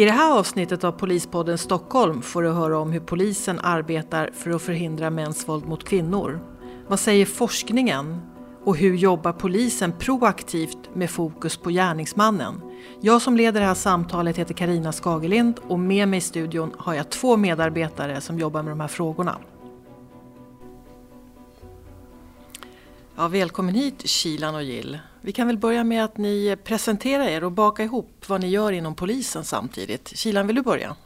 I det här avsnittet av Polispodden Stockholm får du höra om hur polisen arbetar för att förhindra mäns våld mot kvinnor. Vad säger forskningen? Och hur jobbar polisen proaktivt med fokus på gärningsmannen? Jag som leder det här samtalet heter Karina Skagelind och med mig i studion har jag två medarbetare som jobbar med de här frågorna. Ja, välkommen hit Kilan och Jill. Vi kan väl börja med att ni presenterar er och bakar ihop vad ni gör inom polisen samtidigt. Kilan, vill du börja?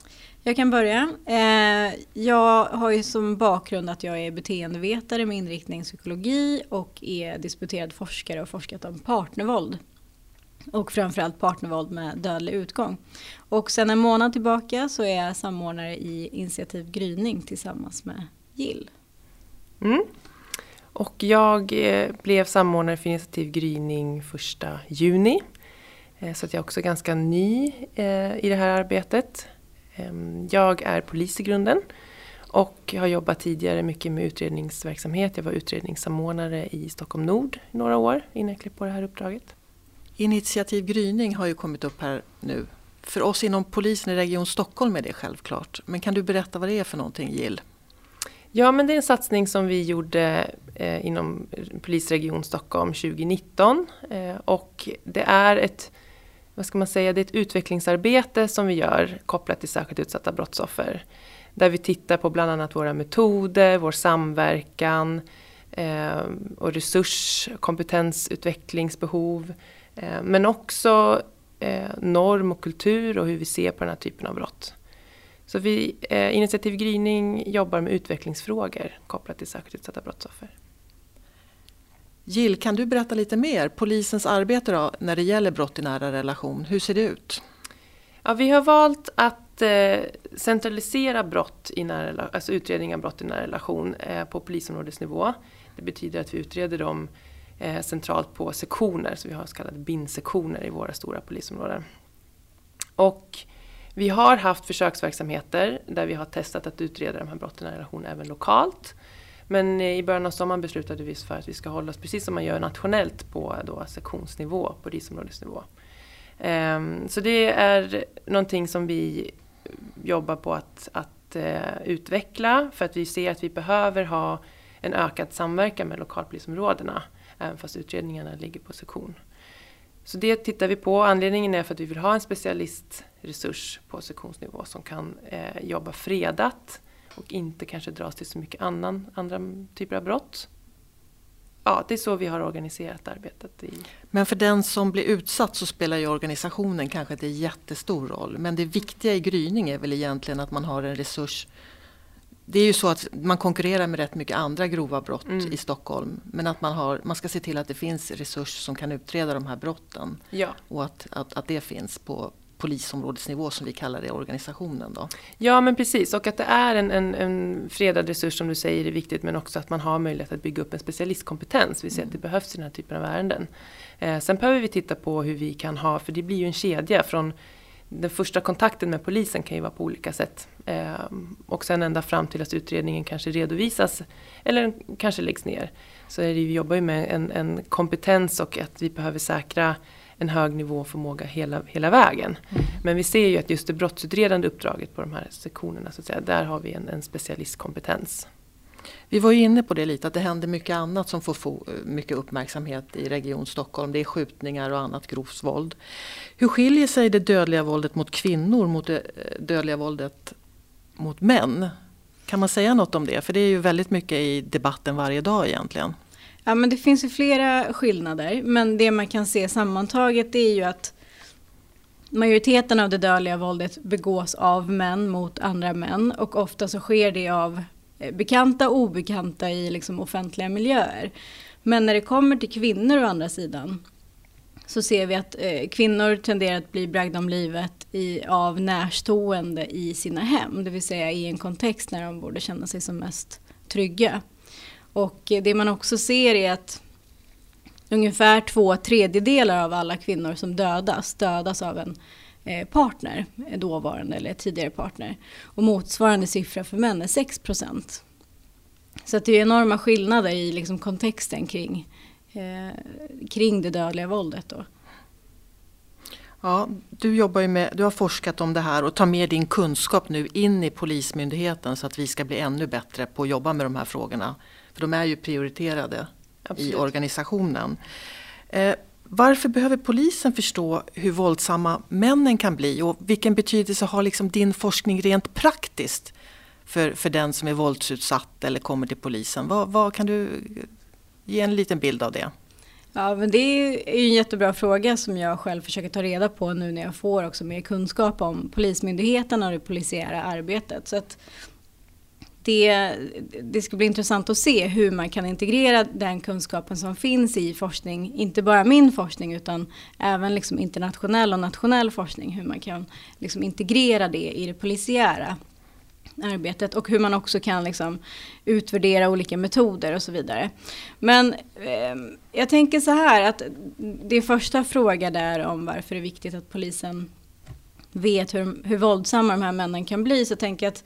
Jag kan börja. Eh, jag har ju som bakgrund att jag är beteendevetare med inriktning psykologi och är disputerad forskare och forskat om partnervåld. Och framförallt partnervåld med dödlig utgång. Och sen en månad tillbaka så är jag samordnare i Initiativ Gryning tillsammans med Jill. Mm. Och jag eh, blev samordnare för Initiativ Gryning 1 juni. Eh, så att jag är också ganska ny eh, i det här arbetet. Ehm, jag är polis i grunden och har jobbat tidigare mycket med utredningsverksamhet. Jag var utredningssamordnare i Stockholm Nord i några år innan jag klev på det här uppdraget. Initiativ Gryning har ju kommit upp här nu. För oss inom polisen i Region Stockholm är det självklart. Men kan du berätta vad det är för någonting Jill? Ja, men det är en satsning som vi gjorde eh, inom Polisregion Stockholm 2019. Eh, och det är ett, vad ska man säga, det är ett utvecklingsarbete som vi gör kopplat till särskilt utsatta brottsoffer. Där vi tittar på bland annat våra metoder, vår samverkan eh, och resurs kompetensutvecklingsbehov. Eh, men också eh, norm och kultur och hur vi ser på den här typen av brott. Så vi, eh, Initiativ Gryning jobbar med utvecklingsfrågor kopplat till särskilt utsatta brottsoffer. Jill, kan du berätta lite mer? Polisens arbete då, när det gäller brott i nära relation, hur ser det ut? Ja, vi har valt att eh, centralisera brott i nära, alltså utredning av brott i nära relation eh, på polisområdesnivå. Det betyder att vi utreder dem eh, centralt på sektioner, så vi har så kallade BIN-sektioner i våra stora polisområden. Och vi har haft försöksverksamheter där vi har testat att utreda de här brotten i relation även lokalt. Men eh, i början av sommaren beslutade vi oss för att vi ska hålla oss precis som man gör nationellt på då sektionsnivå, polisområdesnivå. Ehm, så det är någonting som vi jobbar på att, att eh, utveckla för att vi ser att vi behöver ha en ökad samverkan med lokalpolisområdena även fast utredningarna ligger på sektion. Så det tittar vi på. Anledningen är för att vi vill ha en specialistresurs på sektionsnivå som kan eh, jobba fredat och inte kanske dras till så mycket annan, andra typer av brott. Ja, det är så vi har organiserat arbetet. I. Men för den som blir utsatt så spelar ju organisationen kanske inte jättestor roll. Men det viktiga i gryning är väl egentligen att man har en resurs det är ju så att man konkurrerar med rätt mycket andra grova brott mm. i Stockholm. Men att man, har, man ska se till att det finns resurser som kan utreda de här brotten. Ja. Och att, att, att det finns på polisområdesnivå som vi kallar det i organisationen. Då. Ja men precis och att det är en, en, en fredad resurs som du säger är viktigt men också att man har möjlighet att bygga upp en specialistkompetens. Vi ser mm. att det behövs i den här typen av ärenden. Eh, sen behöver vi titta på hur vi kan ha, för det blir ju en kedja från den första kontakten med polisen kan ju vara på olika sätt. Eh, och sen ända fram till att utredningen kanske redovisas eller kanske läggs ner. Så är det, vi jobbar ju med en, en kompetens och att vi behöver säkra en hög nivå och förmåga hela, hela vägen. Mm. Men vi ser ju att just det brottsutredande uppdraget på de här sektionerna, så att säga, där har vi en, en specialistkompetens. Vi var ju inne på det lite, att det händer mycket annat som får eh, mycket uppmärksamhet i Region Stockholm. Det är skjutningar och annat grovt våld. Hur skiljer sig det dödliga våldet mot kvinnor mot det dödliga våldet mot män? Kan man säga något om det? För det är ju väldigt mycket i debatten varje dag egentligen. Ja men det finns ju flera skillnader. Men det man kan se sammantaget är ju att majoriteten av det dödliga våldet begås av män mot andra män. Och ofta så sker det av Eh, bekanta och obekanta i liksom offentliga miljöer. Men när det kommer till kvinnor å andra sidan så ser vi att eh, kvinnor tenderar att bli bragda om livet i, av närstående i sina hem. Det vill säga i en kontext när de borde känna sig som mest trygga. Och eh, det man också ser är att ungefär två tredjedelar av alla kvinnor som dödas, dödas av en partner, dåvarande eller tidigare partner. Och motsvarande siffra för män är 6 procent. Så det är enorma skillnader i liksom kontexten kring, eh, kring det dödliga våldet. Då. Ja, du jobbar med, du har forskat om det här och tar med din kunskap nu in i Polismyndigheten så att vi ska bli ännu bättre på att jobba med de här frågorna. För de är ju prioriterade Absolut. i organisationen. Eh, varför behöver polisen förstå hur våldsamma männen kan bli och vilken betydelse har liksom din forskning rent praktiskt för, för den som är våldsutsatt eller kommer till polisen? Vad, vad kan du ge en liten bild av det? Ja, men det är ju en jättebra fråga som jag själv försöker ta reda på nu när jag får också mer kunskap om Polismyndigheten och det polisiära arbetet. Så att det, det ska bli intressant att se hur man kan integrera den kunskapen som finns i forskning, inte bara min forskning utan även liksom internationell och nationell forskning, hur man kan liksom integrera det i det polisiära arbetet och hur man också kan liksom utvärdera olika metoder och så vidare. Men eh, jag tänker så här att det första fråga där om varför det är viktigt att polisen vet hur, hur våldsamma de här männen kan bli så tänker jag att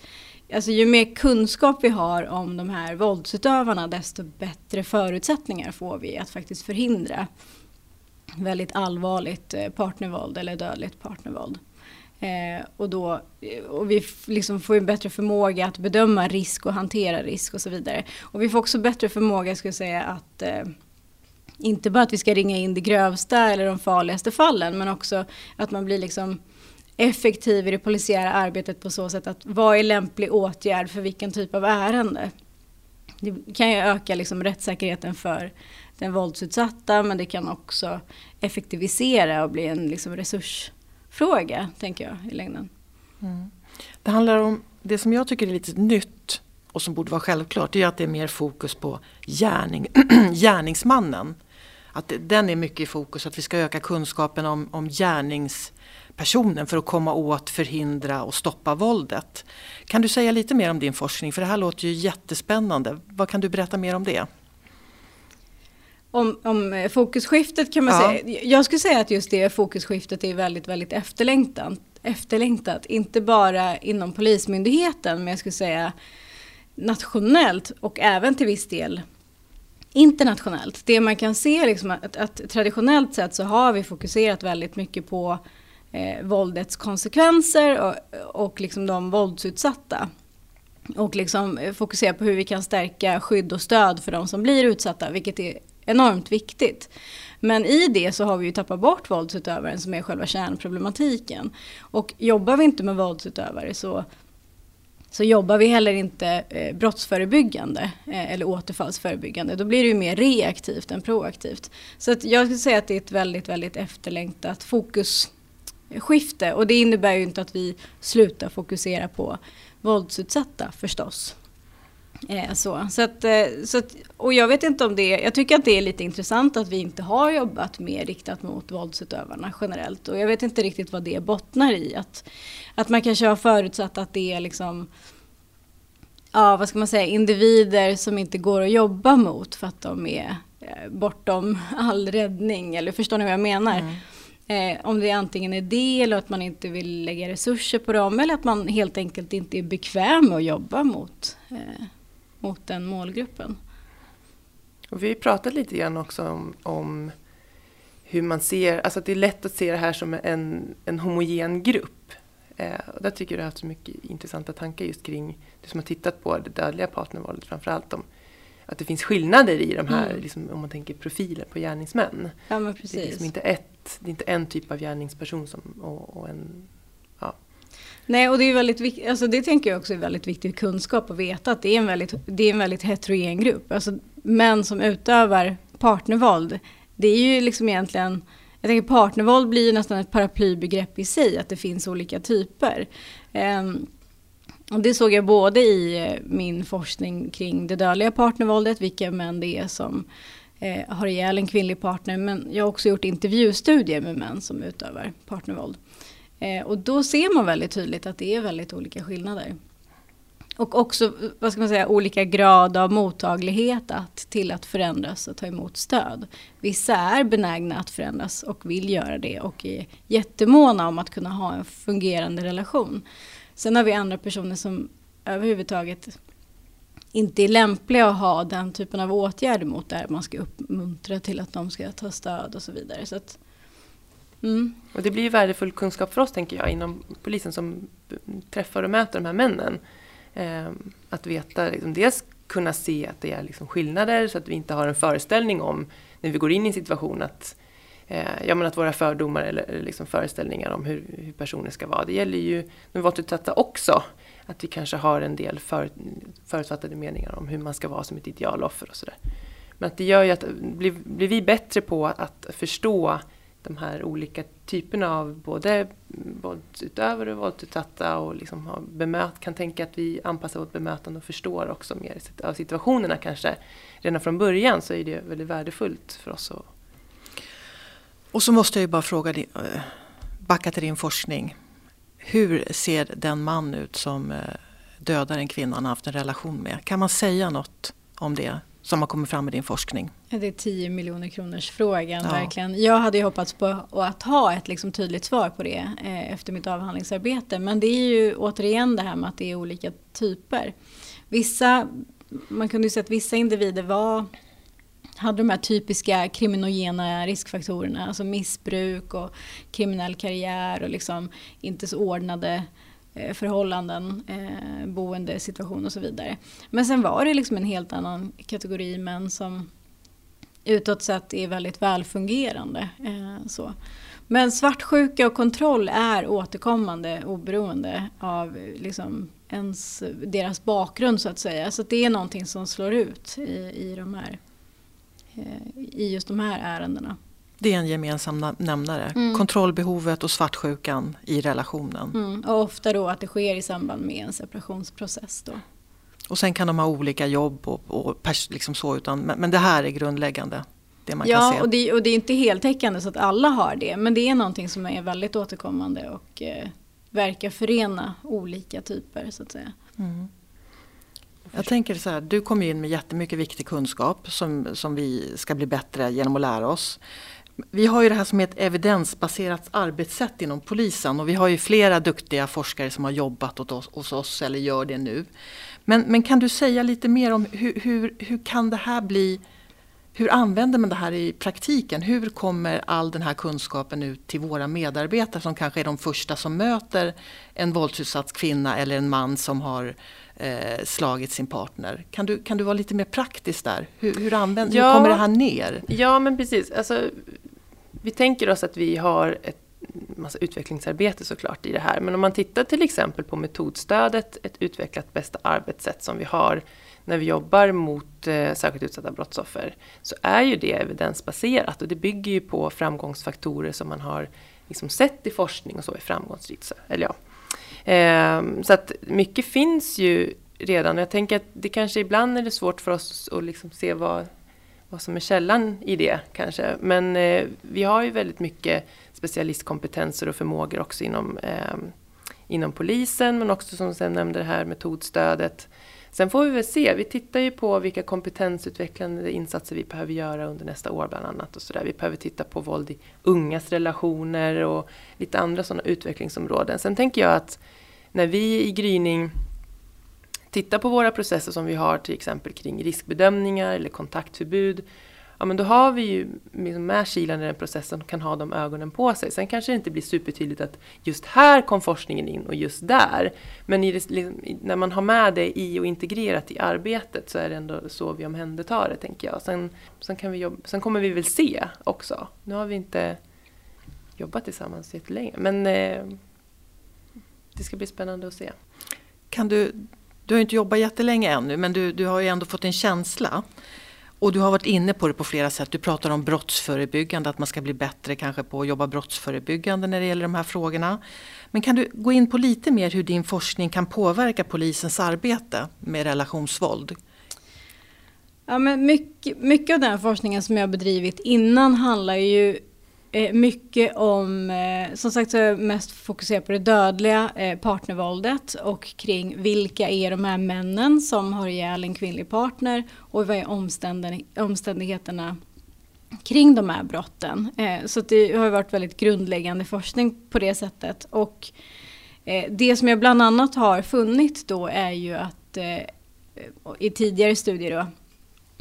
alltså, ju mer kunskap vi har om de här våldsutövarna desto bättre förutsättningar får vi att faktiskt förhindra väldigt allvarligt eh, partnervåld eller dödligt partnervåld. Eh, och, då, eh, och vi liksom får en bättre förmåga att bedöma risk och hantera risk och så vidare. Och vi får också bättre förmåga, skulle jag säga, att eh, inte bara att vi ska ringa in det grövsta eller de farligaste fallen, men också att man blir liksom effektiv i det polisiära arbetet på så sätt att vad är lämplig åtgärd för vilken typ av ärende? Det kan ju öka liksom rättssäkerheten för den våldsutsatta men det kan också effektivisera och bli en liksom resursfråga, tänker jag, i längden. Mm. Det handlar om, det som jag tycker är lite nytt och som borde vara självklart, det är att det är mer fokus på gärning, gärningsmannen. Att den är mycket i fokus, att vi ska öka kunskapen om, om gärnings personen för att komma åt, förhindra och stoppa våldet. Kan du säga lite mer om din forskning? För det här låter ju jättespännande. Vad kan du berätta mer om det? Om, om eh, fokusskiftet kan man ja. säga. Jag skulle säga att just det fokusskiftet är väldigt, väldigt efterlängtat. efterlängtat. Inte bara inom Polismyndigheten men jag skulle säga nationellt och även till viss del internationellt. Det man kan se liksom att, att traditionellt sett så har vi fokuserat väldigt mycket på eh, våldets konsekvenser och, och liksom de våldsutsatta. Och liksom eh, fokusera på hur vi kan stärka skydd och stöd för de som blir utsatta, vilket är enormt viktigt. Men i det så har vi ju tappat bort våldsutövaren som är själva kärnproblematiken. Och jobbar vi inte med våldsutövare så, så jobbar vi heller inte eh, brottsförebyggande eh, eller återfallsförebyggande. Då blir det ju mer reaktivt än proaktivt. Så att jag skulle säga att det är ett väldigt, väldigt efterlängtat fokus skifte och det innebär ju inte att vi slutar fokusera på våldsutsatta förstås. Eh, så. Så att, eh, så att, och jag vet inte om det jag tycker att det är lite intressant att vi inte har jobbat mer riktat mot våldsutövarna generellt och jag vet inte riktigt vad det bottnar i. Att, att man kanske har förutsatt att det är liksom ja, vad ska man säga, individer som inte går att jobba mot för att de är eh, bortom all räddning eller förstår ni vad jag menar? Mm. Eh, om det antingen är det eller att man inte vill lägga resurser på dem eller att man helt enkelt inte är bekväm med att jobba mot, eh, mot den målgruppen. Och vi pratat lite grann också om, om, hur man ser, alltså att det är lätt att se det här som en, en homogen grupp. Eh, och där tycker jag du har haft så mycket intressanta tankar just kring, du som har tittat på det dödliga partnervåldet framförallt, om att det finns skillnader i de här, mm. liksom, om man tänker profiler på gärningsmän. Ja, men precis. Det är liksom inte ett det är inte en typ av gärningsperson som, och, och en ja. Nej, och det är väldigt viktigt, alltså det tänker jag också är väldigt viktig kunskap att veta att det är en väldigt, det är en väldigt heterogen grupp. Alltså män som utövar partnervåld, det är ju liksom egentligen, jag tänker partnervåld blir ju nästan ett paraplybegrepp i sig, att det finns olika typer. Um, och det såg jag både i eh, min forskning kring det dödliga partnervåldet, vilka män det är som eh, har ihjäl en kvinnlig partner. Men jag har också gjort intervjustudier med män som utövar partnervåld. Eh, och då ser man väldigt tydligt att det är väldigt olika skillnader. Och också vad ska man säga, olika grad av mottaglighet att, till att förändras och ta emot stöd. Vissa är benägna att förändras och vill göra det och är jättemåna om att kunna ha en fungerande relation. Sen har vi andra personer som överhuvudtaget inte är lämpliga att ha den typen av åtgärder mot där man ska uppmuntra till att de ska ta stöd och så vidare. Så att, Mm. Och det blir ju värdefull kunskap för oss, tänker jag, inom polisen som träffar och möter de här männen. Eh, att veta, liksom, dels kunna se att det är liksom skillnader så att vi inte har en föreställning om när vi går in i en situation att, eh, ja, men att våra fördomar eller, eller liksom föreställningar om hur, hur, personer ska vara. Det gäller ju de våldsutsatta också. Att vi kanske har en del för, förutfattade meningar om hur man ska vara som ett idealoffer och sådär. Men att det gör ju att blir, blir vi bättre på att förstå de här olika typerna av både våldsutövare och våldsutsatta och liksom har bemöt, kan tänka att vi anpassar vårt bemötande och förstår också mer av situationerna kanske redan från början så är det väldigt värdefullt för oss. Att... Och så måste jag ju bara fråga, eh, backa till din forskning. Hur ser den man ut som eh, dödar en kvinna han haft en relation med? Kan man säga något om det som har kommit fram i din forskning? Det är 10 miljoner kronors frågan ja. verkligen. Jag hade ju hoppats på att ha ett liksom tydligt svar på det eh, efter mitt avhandlingsarbete. Men det är ju återigen det här med att det är olika typer. Vissa, man kunde ju se att vissa individer var hade de här typiska kriminogena riskfaktorerna, alltså missbruk och kriminell karriär och liksom inte så ordnade eh, förhållanden, eh, boendesituation och så vidare. Men sen var det liksom en helt annan kategori män som utåt sett är väldigt välfungerande. Eh, så. Men svartsjuka och kontroll är återkommande oberoende av eh, liksom ens, deras bakgrund så att säga. Så det är någonting som slår ut i, i, de här, i just de här ärendena. Det är en gemensam nämnare. Mm. Kontrollbehovet och svartsjukan i relationen. Mm. Och ofta då att det sker i samband med en separationsprocess. Då. Och sen kan de ha olika jobb och, och liksom så, utan, men, men, det här är grundläggande. Det man ja, kan se. Och, det, och det är inte heltäckande så att alla har det. Men det är någonting som är väldigt återkommande och eh, verkar förena olika typer så att säga. Mm. Jag tänker så här, du kommer in med jättemycket viktig kunskap som, som vi ska bli bättre genom att lära oss. Vi har ju det här som är ett evidensbaserat arbetssätt inom polisen och vi har ju flera duktiga forskare som har jobbat åt oss, hos oss eller gör det nu. Men, men kan du säga lite mer om hur, hur, hur kan det här bli hur använder man det här i praktiken? Hur kommer all den här kunskapen ut till våra medarbetare som kanske är de första som möter en våldsutsatt kvinna eller en man som har eh, slagit sin partner? Kan du, kan du vara lite mer praktisk där? Hur, hur, använder, ja, hur kommer det här ner? Ja men precis. Alltså, vi tänker oss att vi har ett massa utvecklingsarbete såklart i det här. Men om man tittar till exempel på metodstödet, ett utvecklat bästa arbetssätt som vi har när vi jobbar mot eh, särskilt utsatta brottsoffer, så är ju det evidensbaserat och det bygger ju på framgångsfaktorer som man har liksom sett i forskning och så är framgångsrikt. Eller ja. Eh, så att mycket finns ju redan. Och Jag tänker att det kanske ibland är det svårt för oss att liksom se vad, vad som är källan i det kanske. Men eh, vi har ju väldigt mycket specialistkompetenser och förmågor också inom, eh, inom polisen men också som sen nämnde det här metodstödet. Sen får vi väl se, vi tittar ju på vilka kompetensutvecklande insatser vi behöver göra under nästa år bland annat. Och så där. Vi behöver titta på våld i ungas relationer och lite andra sådana utvecklingsområden. Sen tänker jag att när vi i gryning tittar på våra processer som vi har till exempel kring riskbedömningar eller kontaktförbud. Ja men då har vi ju liksom med kilan i den processen kan ha de ögonen på sig. Sen kanske det inte blir supertydligt att just här kom forskningen in och just där. Men det, liksom, när man har med det i och integrerat i arbetet så är det ändå så vi omhändertar det tänker jag. Sen, sen, kan vi jobba, sen kommer vi väl se också. Nu har vi inte jobbat tillsammans jättelänge men eh, det ska bli spännande att se. Kan du du har inte jobbat jättelänge ännu men du, du har ju ändå fått en känsla. Och du har varit inne på det på flera sätt. Du pratar om brottsförebyggande, att man ska bli bättre kanske på att jobba brottsförebyggande när det gäller de här frågorna. Men kan du gå in på lite mer hur din forskning kan påverka polisens arbete med relationsvåld? Ja, men mycket, mycket av den forskningen som jag bedrivit innan handlar ju Eh, mycket om, eh, som sagt så är jag mest fokuserad på det dödliga eh, partnervåldet och kring vilka är de här männen som har ihjäl en kvinnlig partner och vad är omständigheterna kring de här brotten. Eh, så det har varit väldigt grundläggande forskning på det sättet. Och eh, det som jag bland annat har funnit då är ju att eh, i tidigare studier då,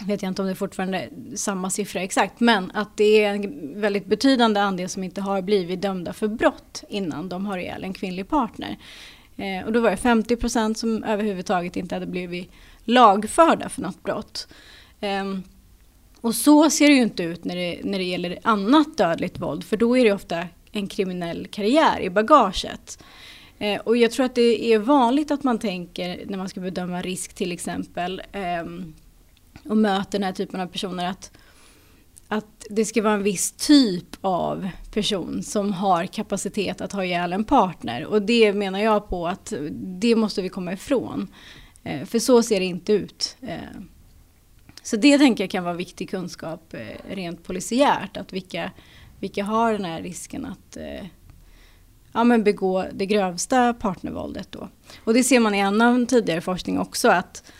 vet jag inte om det är fortfarande samma siffra exakt, men att det är en väldigt betydande andel som inte har blivit dömda för brott innan de har ihjäl en kvinnlig partner. Eh, och då var det 50 procent som överhuvudtaget inte hade blivit lagförda för något brott. Eh, och så ser det ju inte ut när det, när det gäller annat dödligt våld, för då är det ofta en kriminell karriär i bagaget. Eh, och jag tror att det är vanligt att man tänker när man ska bedöma risk till exempel ehm, och möter den här typen av personer att, att det ska vara en viss typ av person som har kapacitet att ha ihjäl en partner. Och det menar jag på att det måste vi komma ifrån. Eh, för så ser det inte ut. Eh, så det tänker jag kan vara viktig kunskap eh, rent polisiärt. Att vilka, vilka har den här risken att ja, men begå det grövsta partnervåldet då. Och det ser man i annan tidigare forskning också att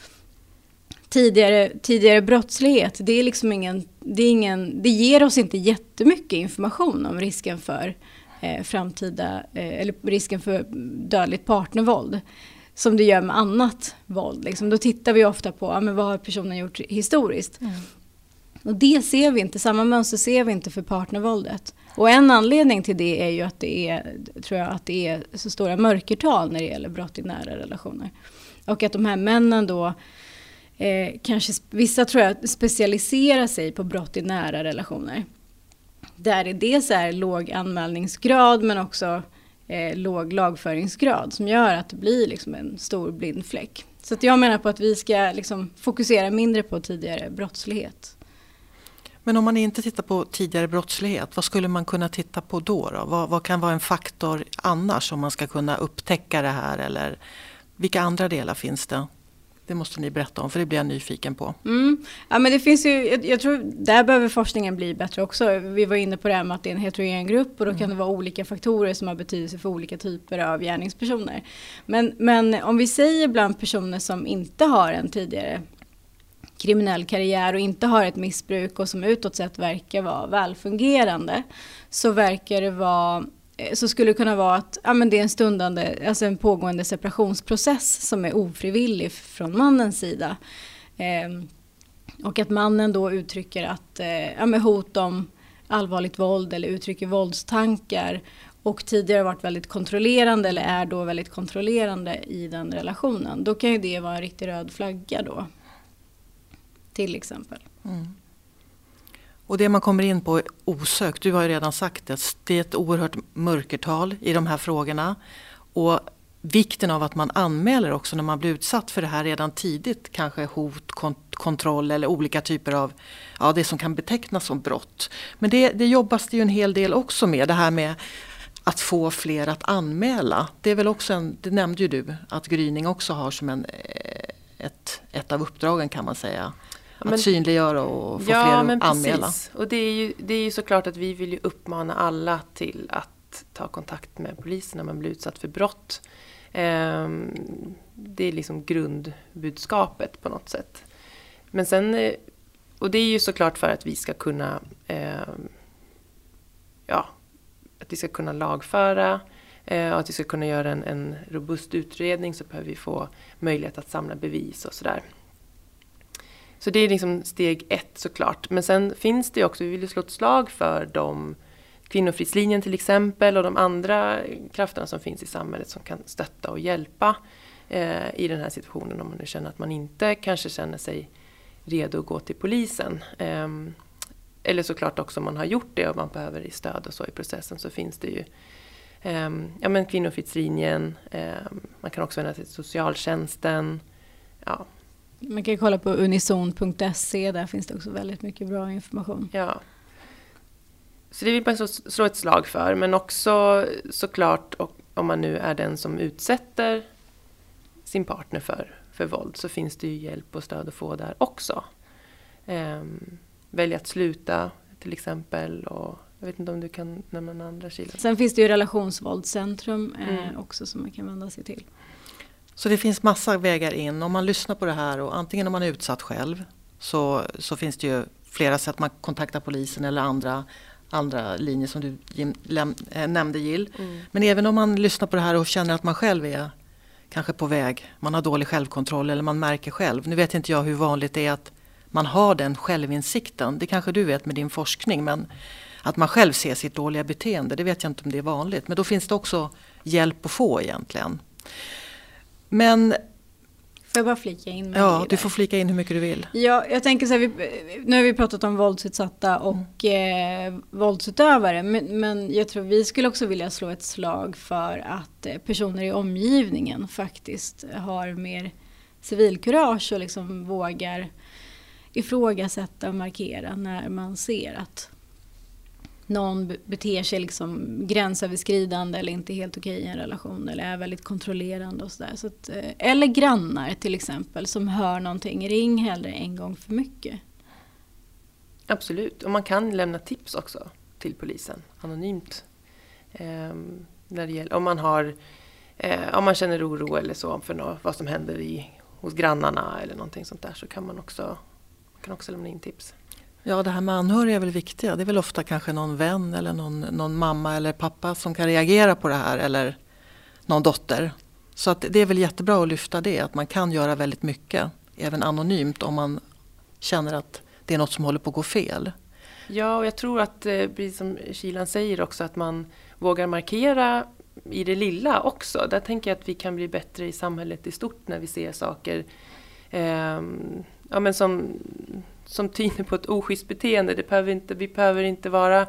tidigare, tidigare brottslighet, det är liksom ingen, det är ingen, det ger oss inte jättemycket information om risken för eh, framtida, eh, eller risken för dödligt partnervåld. Som det gör med annat våld. Liksom. Då tittar vi ofta på, ja, men vad har personen gjort historiskt? Mm. Och det ser vi inte, samma mönster ser vi inte för partnervåldet. Och en anledning till det är ju att det är, tror jag, att det är så stora mörkertal när det gäller brott i nära relationer. Och att de här männen då eh, kanske, vissa tror jag specialiserar sig på brott i nära relationer. Där det dels är låg anmälningsgrad men också eh, låg lagföringsgrad som gör att det blir liksom en stor blind fläck. Så att jag menar på att vi ska liksom fokusera mindre på tidigare brottslighet. Men om man inte tittar på tidigare brottslighet, vad skulle man kunna titta på då? då? Vad, vad, kan vara en faktor annars om man ska kunna upptäcka det här? Eller vilka andra delar finns det? Det måste ni berätta om för det blir jag nyfiken på. Mm. Ja, men det finns ju, jag, jag, tror där behöver forskningen bli bättre också. Vi var inne på det här med att det är en heterogen grupp och då mm. kan det vara olika faktorer som har betydelse för olika typer av gärningspersoner. Men, men om vi säger bland personer som inte har en tidigare kriminell karriär och inte har ett missbruk och som utåt sett verkar vara välfungerande så verkar det vara Eh, så skulle det kunna vara att ja, men det är en stundande, alltså en pågående separationsprocess som är ofrivillig från mannens sida. Eh, och att mannen då uttrycker att, eh, ja, med hot om allvarligt våld eller uttrycker våldstankar och tidigare varit väldigt kontrollerande eller är då väldigt kontrollerande i den relationen. Då kan ju det vara en riktig röd flagga då. Till exempel. Mm. Och det man kommer in på osökt, du har ju redan sagt det, det är ett oerhört mörkertal i de här frågorna. Och vikten av att man anmäler också när man blir utsatt för det här redan tidigt. Kanske hot, kont kontroll eller olika typer av ja, det som kan betecknas som brott. Men det, det jobbas det ju en hel del också med. Det här med att få fler att anmäla. Det är väl också en, det nämnde ju du, att gryning också har som en, eh, ett, ett av uppdragen kan man säga. Men, att synliggöra och få ja, fler men att anmäla. Precis. Och det är, ju, det är ju såklart att vi vill ju uppmana alla till att ta kontakt med polisen när man blir utsatt för brott. Um, det är liksom grundbudskapet på något sätt. Men sen, eh, och det är ju såklart för att vi ska kunna um, ja, att vi ska kunna lagföra uh, och att vi ska kunna göra en, en robust utredning så behöver vi få möjlighet att samla bevis och sådär. Så det är liksom steg ett såklart. Men sen finns det ju också, vi vill ju slå ett slag för de Kvinnofridslinjen till exempel och de andra krafterna som finns i samhället som kan stötta och hjälpa eh, i den här situationen om man nu känner att man inte kanske känner sig redo att gå till polisen. Eh, eller såklart också om man har gjort det och man behöver stöd och så i processen så finns det ju eh, ja, men Kvinnofridslinjen, ehm, man kan också vända sig till socialtjänsten. Ja, man kan kolla på unison.se, där finns det också väldigt mycket bra information. Ja. Så det vill man slå ett slag för, men också såklart om man nu är den som utsätter sin partner för, för våld så finns det ju hjälp och stöd att få där också. Um, välja att sluta till exempel och jag vet inte om du kan nämna andra kilar. Sen finns det ju relationsvåldscentrum eh, mm. också som man kan vända sig till. Så det finns massa vägar in. Om man lyssnar på det här och antingen om man är utsatt själv så, så finns det ju flera sätt. Man kontaktar polisen eller andra, andra linjer som du läm, äh, nämnde Jill. Mm. Men även om man lyssnar på det här och känner att man själv är kanske på väg. Man har dålig självkontroll eller man märker själv. Nu vet inte jag hur vanligt det är att man har den självinsikten. Det kanske du vet med din forskning men att man själv ser sitt dåliga beteende, det vet jag inte om det är vanligt. Men då finns det också hjälp att få egentligen. Men Får jag bara flika in Ja, du får flika in hur mycket du vill. Ja, jag tänker så här, vi, nu har vi pratat om våldsutsatta och eh, våldsutövare, men, men jag tror vi skulle också vilja slå ett slag för att eh, personer i omgivningen faktiskt har mer civilkurage och liksom vågar ifrågasätta och markera när man ser att någon beter sig liksom gränsöverskridande eller inte helt okej i en relation eller är väldigt kontrollerande och sådär. Så att, eh, eller grannar till exempel som hör någonting. Ring hellre en gång för mycket. Absolut, och man kan lämna tips också till polisen anonymt. Ehm, när det gäller, om, man har, eh, om man känner oro eller så för nå- vad som händer i, hos grannarna eller någonting sånt där så kan man också, man kan också lämna in tips. Ja, det här med anhöriga är väl viktiga. Det är väl ofta kanske någon vän eller någon, någon mamma eller pappa som kan reagera på det här eller någon dotter. Så att det är väl jättebra att lyfta det, att man kan göra väldigt mycket, även anonymt om man känner att det är något som håller på att gå fel. Ja, och jag tror att, eh, precis som Kilan säger också, att man vågar markera i det lilla också. Där tänker jag att vi kan bli bättre i samhället i stort när vi ser saker eh, ja, men som, som tyder på ett oschysst beteende. Det behöver inte, vi behöver inte vara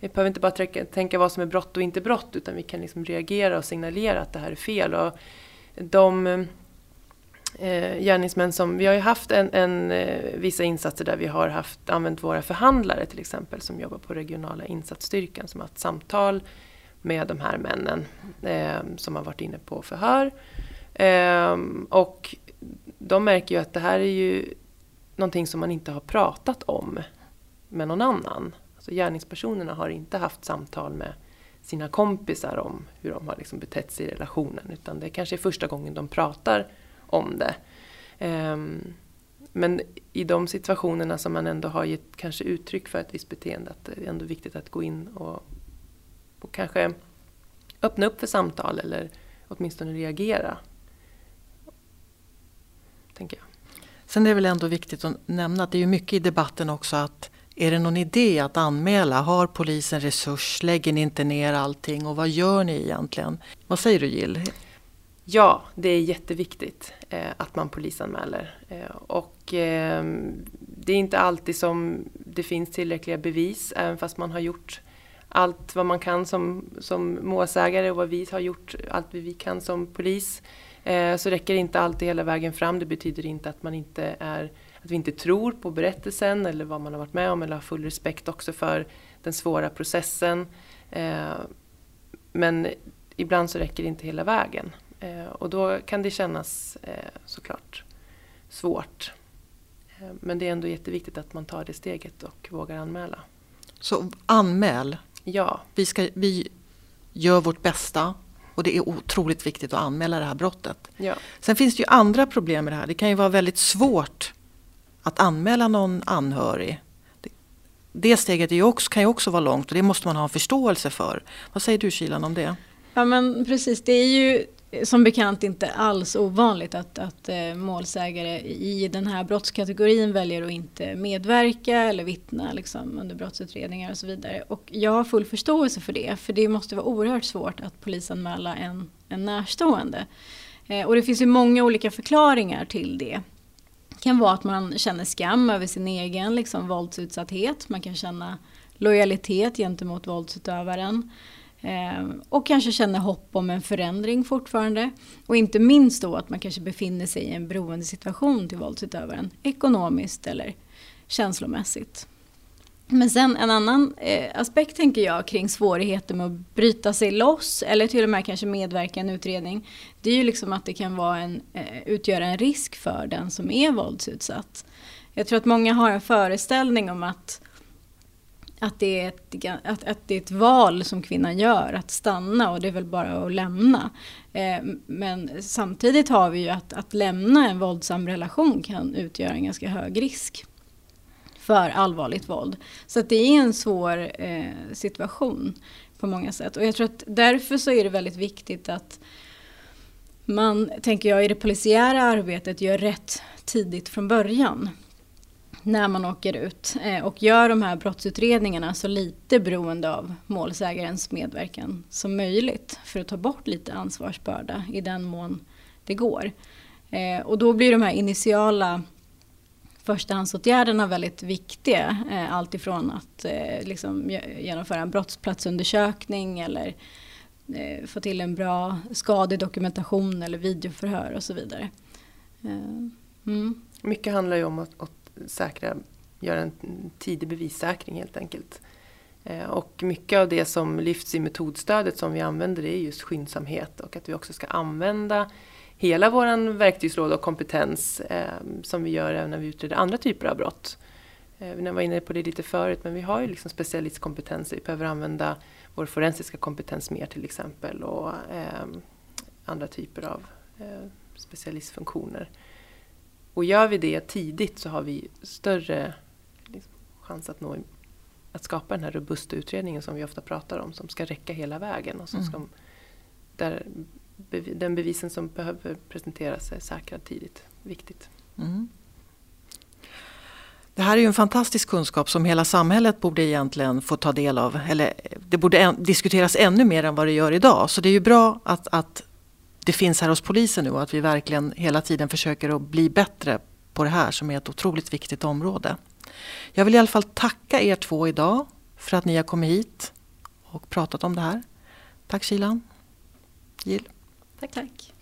vi behöver inte bara tänka, tänka vad som är brott och inte brott utan vi kan liksom reagera och signalera att det här är fel. Och de eh, gärningsmän som, vi har ju haft en, en, eh, vissa insatser där vi har haft, använt våra förhandlare till exempel som jobbar på regionala insatsstyrkan som har haft samtal med de här männen eh, som har varit inne på förhör. Eh, och de märker ju att det här är ju någonting som man inte har pratat om med någon annan. Alltså gärningspersonerna har inte haft samtal med sina kompisar om hur de har liksom betett sig i relationen utan det kanske är första gången de pratar om det. Ehm, men i de situationerna som man ändå har gett kanske uttryck för ett visst beteende att det är ändå viktigt att gå in och, och kanske öppna upp för samtal eller åtminstone reagera. Tänker jag. Sen är det väl ändå viktigt att nämna att det är ju mycket i debatten också att är det någon idé att anmäla? Har polisen resurs? Lägger ni inte ner allting? Och vad gör ni egentligen? Vad säger du Jill? Ja, det är jätteviktigt eh, att man polisanmäler. Eh, och eh, det är inte alltid som det finns tillräckliga bevis, även fast man har gjort allt vad man kan som, som målsägare och vad vi har gjort, allt vi kan som polis. Eh, så räcker det inte alltid hela vägen fram. Det betyder inte att man inte är att vi inte tror på berättelsen eller vad man har varit med om eller har full respekt också för den svåra processen. Eh, men ibland så räcker det inte hela vägen. Eh, och då kan det kännas såklart svårt. Men det är ändå jätteviktigt att man tar det steget och vågar anmäla. Så anmäl. Ja, Vi, ska, vi gör vårt bästa och det är otroligt viktigt att anmäla det här brottet. ja. Sen finns det ju andra problem med det här. Det kan ju vara väldigt svårt att anmäla någon anhörig. Det, det steget är ju också, kan ju också vara långt och det måste man ha en förståelse för. Vad säger du Kilan om det? Ja men precis, det är ju som bekant inte alls ovanligt att, att eh, målsägare i den här brottskategorin väljer att inte medverka eller vittna liksom, under brottsutredningar och så vidare. Och jag har full förståelse för det, för det måste vara oerhört svårt att polisanmäla en, en närstående. Eh, och det finns ju många olika förklaringar till det. Det kan vara att man känner skam över sin egen liksom, våldsutsatthet, man kan känna lojalitet gentemot våldsutövaren. Eh, och kanske känner hopp om en förändring fortfarande. Och inte minst då att man kanske befinner sig i en beroendesituation till våldsutövaren. Ekonomiskt eller känslomässigt. Men sen en annan eh, aspekt tänker jag kring svårigheter med att bryta sig loss eller till och med kanske medverka i en utredning. Det är ju liksom att det kan vara en, eh, utgöra en risk för den som är våldsutsatt. Jag tror att många har en föreställning om att att det, är ett, att, att det är ett val som kvinnan gör, att stanna och det är väl bara att lämna. Eh, men samtidigt har vi ju att, att lämna en våldsam relation kan utgöra en ganska hög risk för allvarligt våld. Så att det är en svår eh, situation på många sätt. Och jag tror att därför så är det väldigt viktigt att man, tänker jag, i det polisiära arbetet gör rätt tidigt från början när man åker ut eh, och gör de här brottsutredningarna så lite beroende av målsägarens medverkan som möjligt för att ta bort lite ansvarsbörda i den mån det går. Eh, och då blir de här initiala förstahandsåtgärderna väldigt viktiga. Eh, alltifrån allt ifrån att liksom genomföra en brottsplatsundersökning eller få till en bra skadedokumentation eller videoförhör och så vidare. Mm. Mycket handlar ju om att, att säkra, göra en tidig bevissäkring helt enkelt. Eh, och mycket av det som lyfts i metodstödet som vi använder är just skyndsamhet och att vi också ska använda hela vår verktygslåda och kompetens eh, som vi gör även när vi utreder andra typer av brott. Eh, var inne på det lite förut men vi har ju liksom specialistkompetens. Vi behöver använda vår forensiska kompetens mer till exempel och eh, andra typer av eh, specialistfunktioner. Och gör vi det tidigt så har vi större liksom, chans att nå att skapa den här robusta utredningen som vi ofta pratar om som ska räcka hela vägen och som mm. ska, där den bevisen som behöver presenteras är säkrad tidigt. Viktigt. Mm. Det här är ju en fantastisk kunskap som hela samhället borde egentligen få ta del av. Eller det borde diskuteras ännu mer än vad det gör idag. Så det är ju bra att, att det finns här hos polisen nu och att vi verkligen hela tiden försöker att bli bättre på det här som är ett otroligt viktigt område. Jag vill i alla fall tacka er två idag för att ni har kommit hit och pratat om det här. Tack Kilan. Jill. Tack, tack.